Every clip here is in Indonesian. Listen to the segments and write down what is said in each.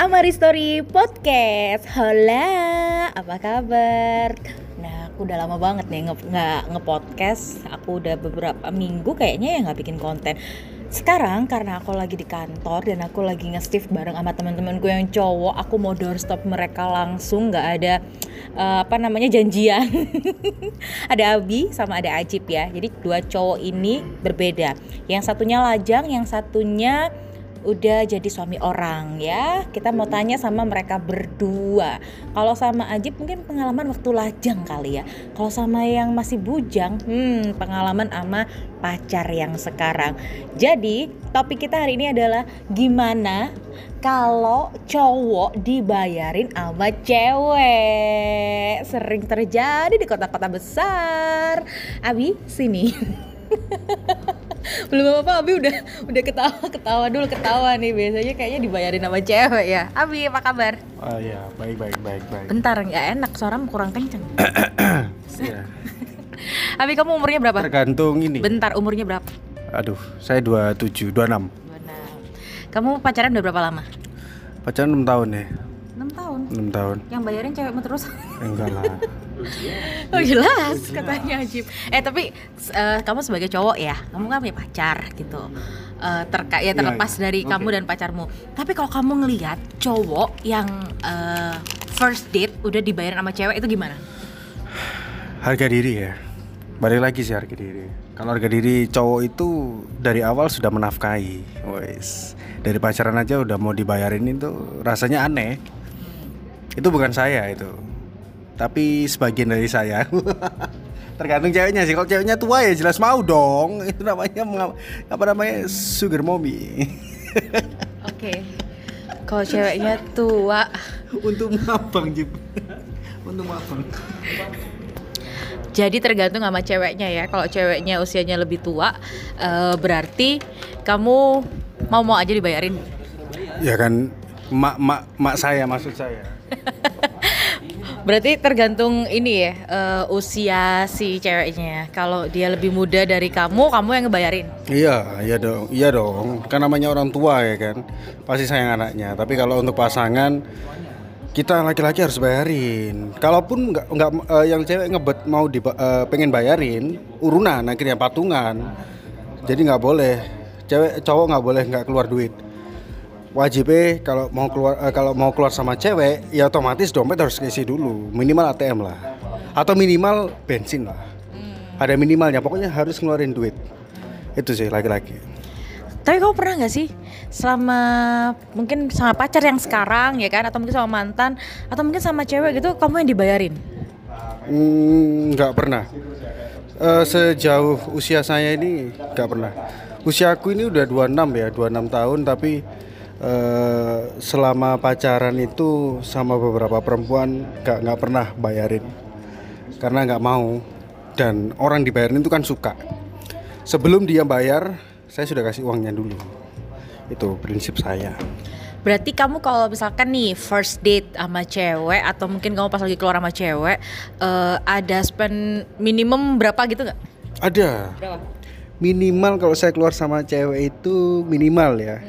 Amari Story Podcast. Hola, apa kabar? Nah, aku udah lama banget nih nge- nggak nge-podcast. Aku udah beberapa minggu kayaknya ya nggak bikin konten. Sekarang karena aku lagi di kantor dan aku lagi nge-shift bareng sama teman-temanku yang cowok, aku mau doorstop mereka langsung, nggak ada eh, apa namanya janjian. ada Abi sama ada Ajib ya. Jadi dua cowok ini berbeda. Yang satunya lajang, yang satunya udah jadi suami orang ya. Kita mau tanya sama mereka berdua. Kalau sama Ajib mungkin pengalaman waktu lajang kali ya. Kalau sama yang masih bujang hmm pengalaman sama pacar yang sekarang. Jadi topik kita hari ini adalah gimana kalau cowok dibayarin sama cewek? Sering terjadi di kota-kota besar. Abi sini belum apa Abi udah udah ketawa ketawa dulu ketawa nih biasanya kayaknya dibayarin sama cewek ya Abi apa kabar Oh iya, baik baik baik baik. bentar nggak enak suaramu kurang kenceng Iya. Abi kamu umurnya berapa Tergantung ini. bentar umurnya berapa Aduh, saya 27, 26. Benar. kamu pacaran udah berapa lama Pacaran 6 tahun ya. 6 tahun 6 tahun. yang bayarin cewekmu terus Enggak lah. oh jelas katanya Ajib eh tapi eh, kamu sebagai cowok ya kamu kan punya pacar gitu Eh, terka ya Iya, terlepas iya. dari Oke. kamu dan pacarmu tapi kalau kamu ngelihat cowok yang eh, first date udah dibayar sama cewek itu gimana Harga diri ya. Balik lagi sih harga diri. Kalau harga diri cowok itu dari awal sudah menafkahi. Wes. Dari pacaran aja udah mau dibayarin itu rasanya aneh. Itu bukan saya itu. Tapi sebagian dari saya. Tergantung ceweknya sih. Kalau ceweknya tua ya jelas mau dong. Itu namanya apa namanya sugar mommy. oke kalau ceweknya tua Untuk mabang Jip. Untuk mabang. jadi tergantung sama ceweknya ya kalau ceweknya usianya lebih tua eh, berarti kamu mau mau aja dibayarin Ya kan mak mak mak saya maksud saya. Berarti tergantung ini ya eh, usia si ceweknya. Kalau dia lebih muda dari kamu, kamu yang ngebayarin. Iya, iya dong, iya dong. Kan namanya orang tua ya kan, pasti sayang anaknya. Tapi kalau untuk pasangan, kita laki-laki harus bayarin. Kalaupun nggak nggak eh, yang cewek ngebet mau di, pengen bayarin, urunan akhirnya patungan. Jadi nggak boleh, cewek cowok nggak boleh nggak keluar duit. Wajibnya kalau mau keluar eh, kalau mau keluar sama cewek, ya otomatis dompet harus keisi dulu, minimal ATM lah, atau minimal bensin lah. Ada minimalnya, pokoknya harus ngeluarin duit. Itu sih laki-laki. Tapi kamu pernah nggak sih selama mungkin sama pacar yang sekarang ya kan, atau mungkin sama mantan, atau mungkin sama cewek gitu, kamu yang dibayarin? Hmm, nggak pernah. Eh, sejauh usia saya ini nggak pernah. Usiaku ini udah 26 ya, 26 tahun tapi eh, selama pacaran itu sama beberapa perempuan nggak nggak pernah bayarin karena nggak mau dan orang dibayarin itu kan suka. Sebelum dia bayar, saya sudah kasih uangnya dulu. Itu prinsip saya. Berarti kamu kalau misalkan nih first date sama cewek atau mungkin kamu pas lagi keluar sama cewek eh, ada spend minimum berapa gitu nggak? Ada. Berapa? Minimal kalau saya keluar sama cewek itu minimal ya.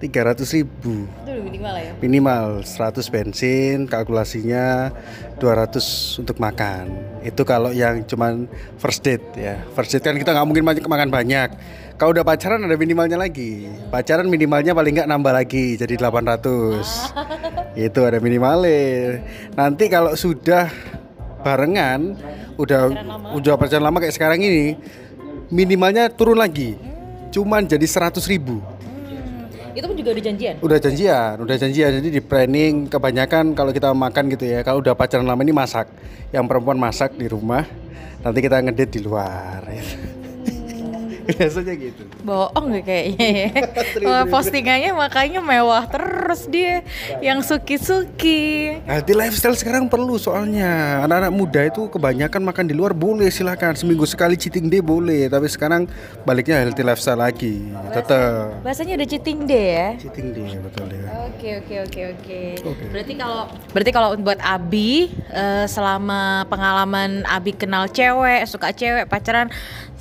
300 ribu. Itu minimal ya. minimal 100 bensin kalkulasinya 200 untuk makan. Itu kalau yang cuman first date ya. First date kan kita nggak mungkin makan banyak. Kalau udah pacaran ada minimalnya lagi. Pacaran minimalnya paling nggak nambah lagi jadi 800 itu ada minimalnya. Nanti kalau sudah barengan udah udah pacaran lama kayak sekarang ini minimalnya turun lagi. Cuman jadi 100 ribu. Hmm, itu pun juga udah janjian. Udah janjian, udah janjian. Jadi di planning kebanyakan kalau kita makan gitu ya. Kalau udah pacaran lama ini masak. Yang perempuan masak di rumah, nanti kita ngedate di luar. Biasanya gitu. Bohong gak kayaknya ya. Wah, Postingannya makanya mewah terus dia Yang suki-suki. Healthy lifestyle sekarang perlu soalnya. Anak-anak muda itu kebanyakan makan di luar boleh silakan seminggu sekali cheating day boleh tapi sekarang baliknya healthy lifestyle lagi. Tetap Bahasanya udah cheating day ya? Cheating day betul ya. Oke oke oke oke. Oke. Berarti kalau berarti kalau buat Abi eh, selama pengalaman Abi kenal cewek, suka cewek, pacaran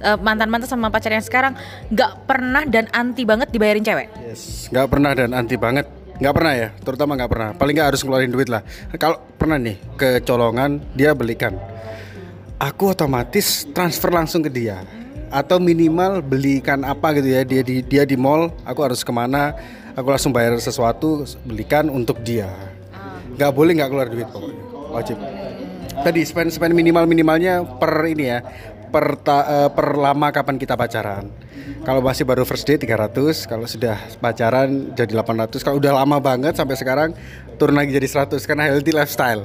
eh, mantan-mantan sama pacar yang sekarang nggak pernah dan anti banget dibayarin cewek. yes nggak pernah dan anti banget. Nggak pernah ya terutama nggak pernah. Paling nggak harus ngeluarin duit lah. Kalau pernah nih kecolongan dia belikan. Aku otomatis transfer langsung ke dia. Atau minimal belikan apa gitu ya dia di dia di mall aku harus ke mana aku langsung bayar sesuatu belikan untuk dia. Nggak boleh nggak keluar duit pokoknya. Wajib. Tadi spend spend minimal minimalnya per ini ya per ta, uh, per lama kapan kita pacaran? Kalau masih baru first date 300 kalau sudah pacaran jadi 800 kalau udah lama banget sampai sekarang turun lagi jadi 100 karena healthy lifestyle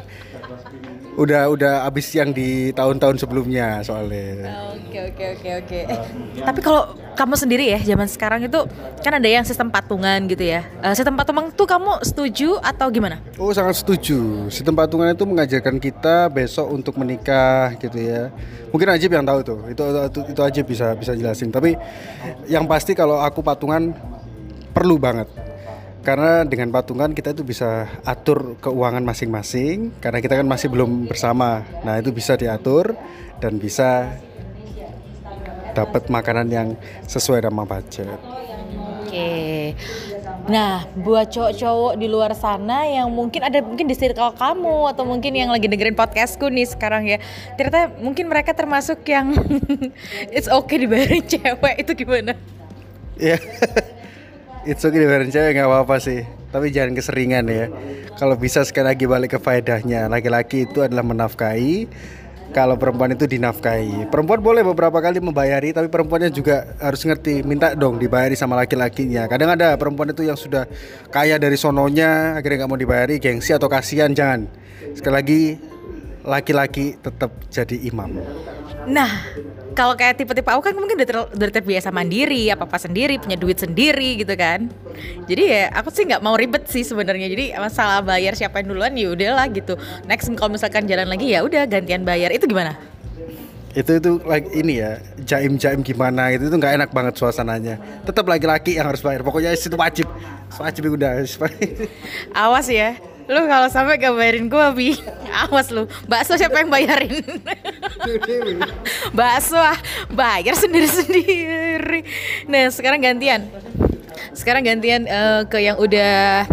udah udah abis yang di tahun-tahun sebelumnya soalnya. Oke oke oke oke. Eh, tapi kalau kamu sendiri ya zaman sekarang itu kan ada yang sistem patungan gitu ya. Uh, sistem patungan tuh kamu setuju atau gimana? Oh sangat setuju. Sistem patungan itu mengajarkan kita besok untuk menikah gitu ya. Mungkin Ajib yang tahu tuh. Itu itu, itu Ajib bisa bisa jelasin. Tapi yang pasti kalau aku patungan perlu banget karena dengan patungan kita itu bisa atur keuangan masing-masing karena kita kan masih belum bersama. Nah itu bisa diatur dan bisa dapat makanan yang sesuai sama budget. Oke. Nah buat cowok-cowok di luar sana yang mungkin ada mungkin di circle kamu atau mungkin yang lagi dengerin podcastku nih sekarang ya ternyata mungkin mereka termasuk yang it's okay dibayarin cewek itu gimana? Iya It's okay dibayarin cewek nggak apa-apa sih. Tapi jangan keseringan ya. Kalau bisa sekali lagi balik ke faedahnya. Laki-laki itu adalah menafkahi kalau perempuan itu dinafkahi. Perempuan boleh beberapa kali membayari Tapi perempuannya juga harus ngerti Minta dong dibayari sama laki-lakinya. Kadang ada perempuan itu yang sudah kaya dari sononya Akhirnya nggak mau dibayari Gengsi atau kasihan Jangan. Sekali lagi Laki-laki tetap jadi imam Nah, kalau kayak tipe-tipe aku kan mungkin udah, udah terbiasa mandiri, apa apa sendiri, punya duit sendiri gitu kan. Jadi ya aku sih nggak mau ribet sih sebenarnya. Jadi masalah bayar siapa yang duluan ya udahlah gitu. Next kalau misalkan jalan lagi ya udah gantian bayar. Itu gimana? itu itu like ini ya jaim jaim gimana itu itu nggak enak banget suasananya tetap laki-laki yang harus bayar pokoknya itu wajib wajib udah awas ya Lu kalau sampai gak bayarin gue bi, awas lu. Bakso siapa yang bayarin? Bakso ah, bayar sendiri-sendiri. Nah sekarang gantian. Sekarang gantian uh, ke yang udah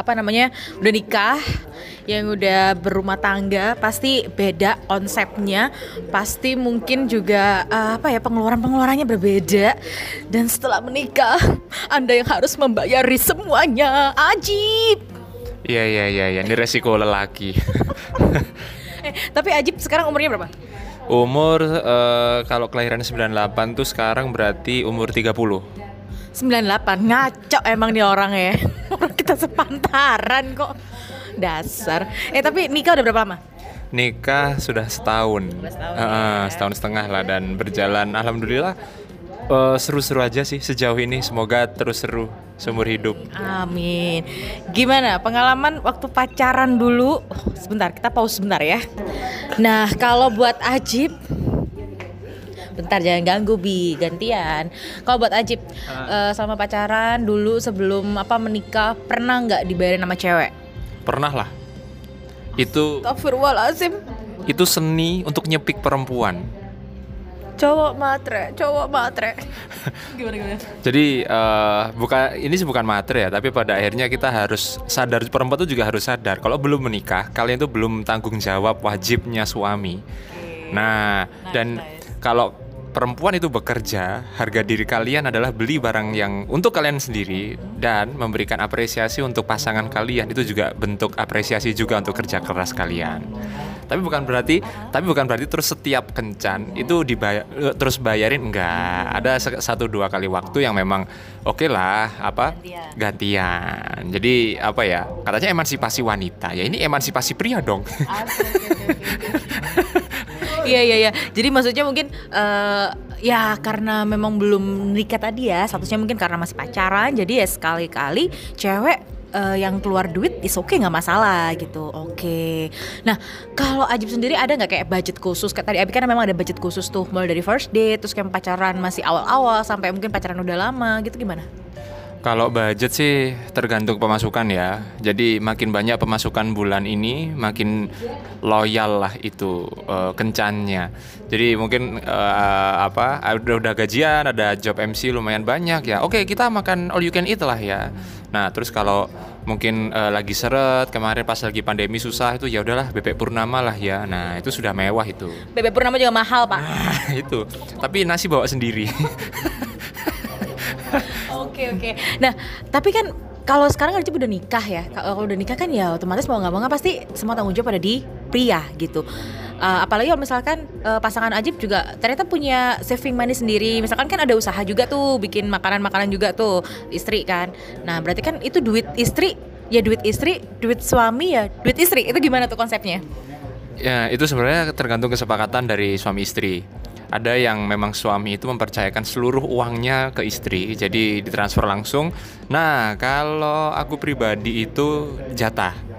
apa namanya udah nikah yang udah berumah tangga pasti beda konsepnya pasti mungkin juga uh, apa ya pengeluaran pengeluarannya berbeda dan setelah menikah anda yang harus membayari semuanya ajib Iya iya iya iya, ini resiko lelaki. eh, tapi Ajib sekarang umurnya berapa? Umur uh, kalau kelahiran 98 tuh sekarang berarti umur 30. 98 ngaco emang nih orang ya. Orang kita sepantaran kok. Dasar. Eh tapi nikah udah berapa lama? Nikah sudah setahun. setahun, uh, ya. setahun setengah lah dan berjalan alhamdulillah seru seru-seru aja sih sejauh ini. Semoga terus seru seumur hidup. Amin. Gimana pengalaman waktu pacaran dulu? Oh, sebentar, kita pause sebentar ya. Nah, kalau buat Ajib Bentar jangan ganggu Bi, gantian. Kalau buat Ajib, uh. uh, selama pacaran dulu sebelum apa menikah pernah nggak dibayarin sama cewek? Pernah lah. Itu Astagfirullahaladzim. Itu seni untuk nyepik perempuan cowok matre cowok matre gimana gimana jadi uh, bukan ini sih bukan matre ya tapi pada akhirnya kita harus sadar perempuan itu juga harus sadar kalau belum menikah kalian itu belum tanggung jawab wajibnya suami okay. nah, nah dan kalau perempuan itu bekerja, harga diri kalian adalah beli barang yang untuk kalian sendiri dan memberikan apresiasi untuk pasangan kalian. Itu juga bentuk apresiasi juga untuk kerja keras kalian. Tapi bukan berarti tapi bukan berarti terus setiap kencan itu dibayar eh, terus bayarin enggak. Ada satu dua kali waktu yang memang oke okay lah apa gantian. gantian. Jadi apa ya? Katanya emansipasi wanita. Ya ini emansipasi pria dong. Iya iya iya. Jadi maksudnya mungkin uh, ya karena memang belum nikah tadi ya. Statusnya mungkin karena masih pacaran. Jadi ya sekali-kali cewek uh, yang keluar duit is oke okay, nggak masalah gitu. Oke. Okay. nah kalau Ajib sendiri ada nggak kayak budget khusus? Kayak tadi Abi kan memang ada budget khusus tuh mulai dari first date terus kayak pacaran masih awal-awal sampai mungkin pacaran udah lama gitu gimana Kalau budget sih tergantung pemasukan ya. Jadi makin banyak pemasukan bulan ini, makin loyal lah itu uh, kencannya. Jadi mungkin uh, apa udah udah gajian, ada job MC lumayan banyak ya. Oke kita makan all you can eat lah ya. Nah terus kalau mungkin uh, lagi seret kemarin pas lagi pandemi susah itu ya udahlah bebek purnama lah ya. Nah itu sudah mewah itu. Bebek purnama juga mahal pak. Nah, itu. Tapi nasi bawa sendiri. Oke oke. Nah tapi kan kalau sekarang Ajib udah nikah ya, kalau udah nikah kan ya otomatis mau nggak mau nggak pasti semua tanggung jawab ada di pria gitu. Uh, apalagi kalau misalkan uh, pasangan Ajib juga ternyata punya saving money sendiri. Misalkan kan ada usaha juga tuh, bikin makanan-makanan juga tuh istri kan. Nah berarti kan itu duit istri ya duit istri, duit suami ya duit istri. Itu gimana tuh konsepnya? Ya itu sebenarnya tergantung kesepakatan dari suami istri ada yang memang suami itu mempercayakan seluruh uangnya ke istri jadi ditransfer langsung nah kalau aku pribadi itu jatah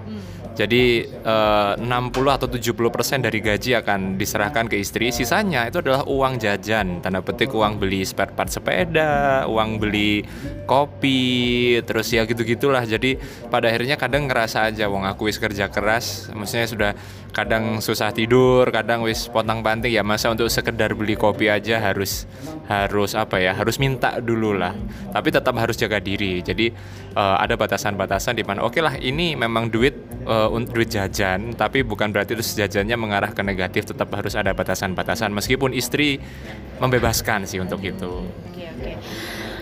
jadi eh, 60 atau 70 persen dari gaji akan diserahkan ke istri. Sisanya itu adalah uang jajan, tanda petik uang beli spare part sepeda, uang beli kopi, terus ya gitu-gitulah. Jadi pada akhirnya kadang ngerasa aja, wong aku wis kerja keras, maksudnya sudah kadang susah tidur, kadang wis potang panting ya masa untuk sekedar beli kopi aja harus harus apa ya harus minta dulu lah. Tapi tetap harus jaga diri. Jadi uh, ada batasan-batasan di mana oke okay lah ini memang duit uh, jajan, tapi bukan berarti itu jajannya mengarah ke negatif. Tetap harus ada batasan-batasan meskipun istri membebaskan sih untuk itu. Oke oke.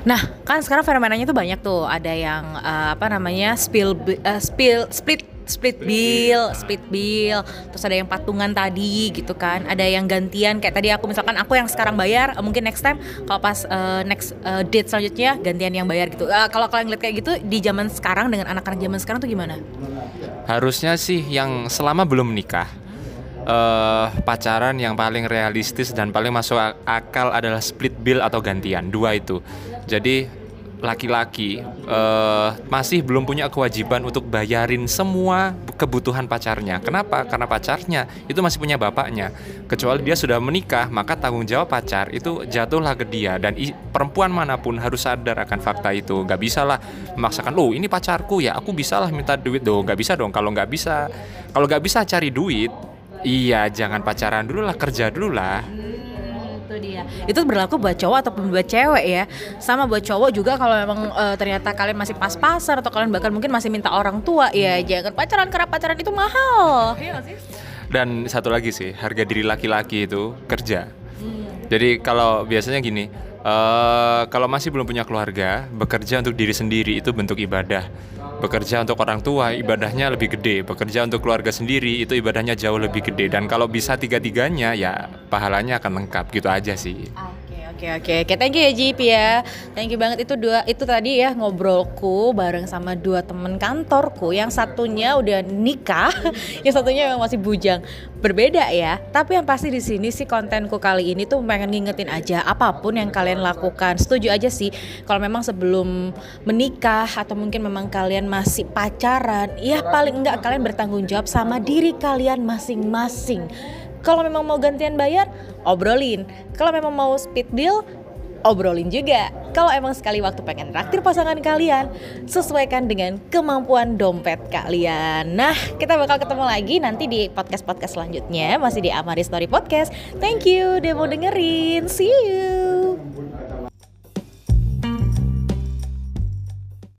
Nah, kan sekarang fenomenanya tuh banyak tuh. Ada yang uh, apa namanya? spill uh, spill split split bill, split bill, terus ada yang patungan tadi gitu kan, ada yang gantian kayak tadi aku misalkan aku yang sekarang bayar, mungkin next time kalau pas uh, next uh, date selanjutnya gantian yang bayar gitu. Uh, kalau kalian lihat kayak gitu di zaman sekarang dengan anak-anak zaman sekarang tuh gimana? Harusnya sih yang selama belum menikah uh, pacaran yang paling realistis dan paling masuk akal adalah split bill atau gantian dua itu. Jadi laki-laki uh, masih belum punya kewajiban untuk bayarin semua kebutuhan pacarnya. Kenapa? Karena pacarnya itu masih punya bapaknya. Kecuali dia sudah menikah, maka tanggung jawab pacar itu jatuhlah ke dia dan perempuan mana pun harus sadar akan fakta itu. Gak bisa lah memaksakan, loh ini pacarku ya, aku bisa lah minta duit dong. Gak bisa dong. Kalau nggak bisa, kalau nggak bisa cari duit, iya jangan pacaran dulu lah, kerja dulu lah dia. Itu berlaku buat cowok ataupun buat cewek ya. Sama buat cowok juga kalau memang uh, ternyata kalian masih pas-pasan atau kalian bahkan mungkin masih minta orang tua ya jangan. Pacaran karena pacaran itu mahal. Iya sih? Dan satu lagi sih harga diri laki-laki itu kerja. Hmm. jadi kalau biasanya gini uh, kalau masih belum punya keluarga bekerja untuk diri sendiri itu bentuk ibadah bekerja untuk orang tua ibadahnya lebih gede. Bekerja untuk keluarga sendiri itu ibadahnya jauh lebih gede. Dan kalau bisa tiga-tiganya ya pahalanya akan lengkap. Gitu aja sih Oke oke oke, thank you ya Jip ya. Thank you banget itu dua itu tadi ya ngobrolku bareng sama dua temen kantorku. Yang satunya udah nikah, yang satunya memang masih bujang. Berbeda ya. Tapi yang pasti di sini sih kontenku kali ini tuh pengen ngingetin aja apa pun yang kalian lakukan. Setuju aja sih kalau memang sebelum menikah atau mungkin memang kalian masih pacaran, ya paling enggak kalian bertanggung jawab sama diri kalian masing-masing kalau memang mau gantian bayar, obrolin. Kalau memang mau speed deal, obrolin juga. Kalau emang sekali waktu pengen traktir pasangan kalian, sesuaikan dengan kemampuan dompet kalian. Nah, kita bakal ketemu lagi nanti di podcast-podcast selanjutnya, masih di Amari Story Podcast. Thank you udah mau dengerin. See you.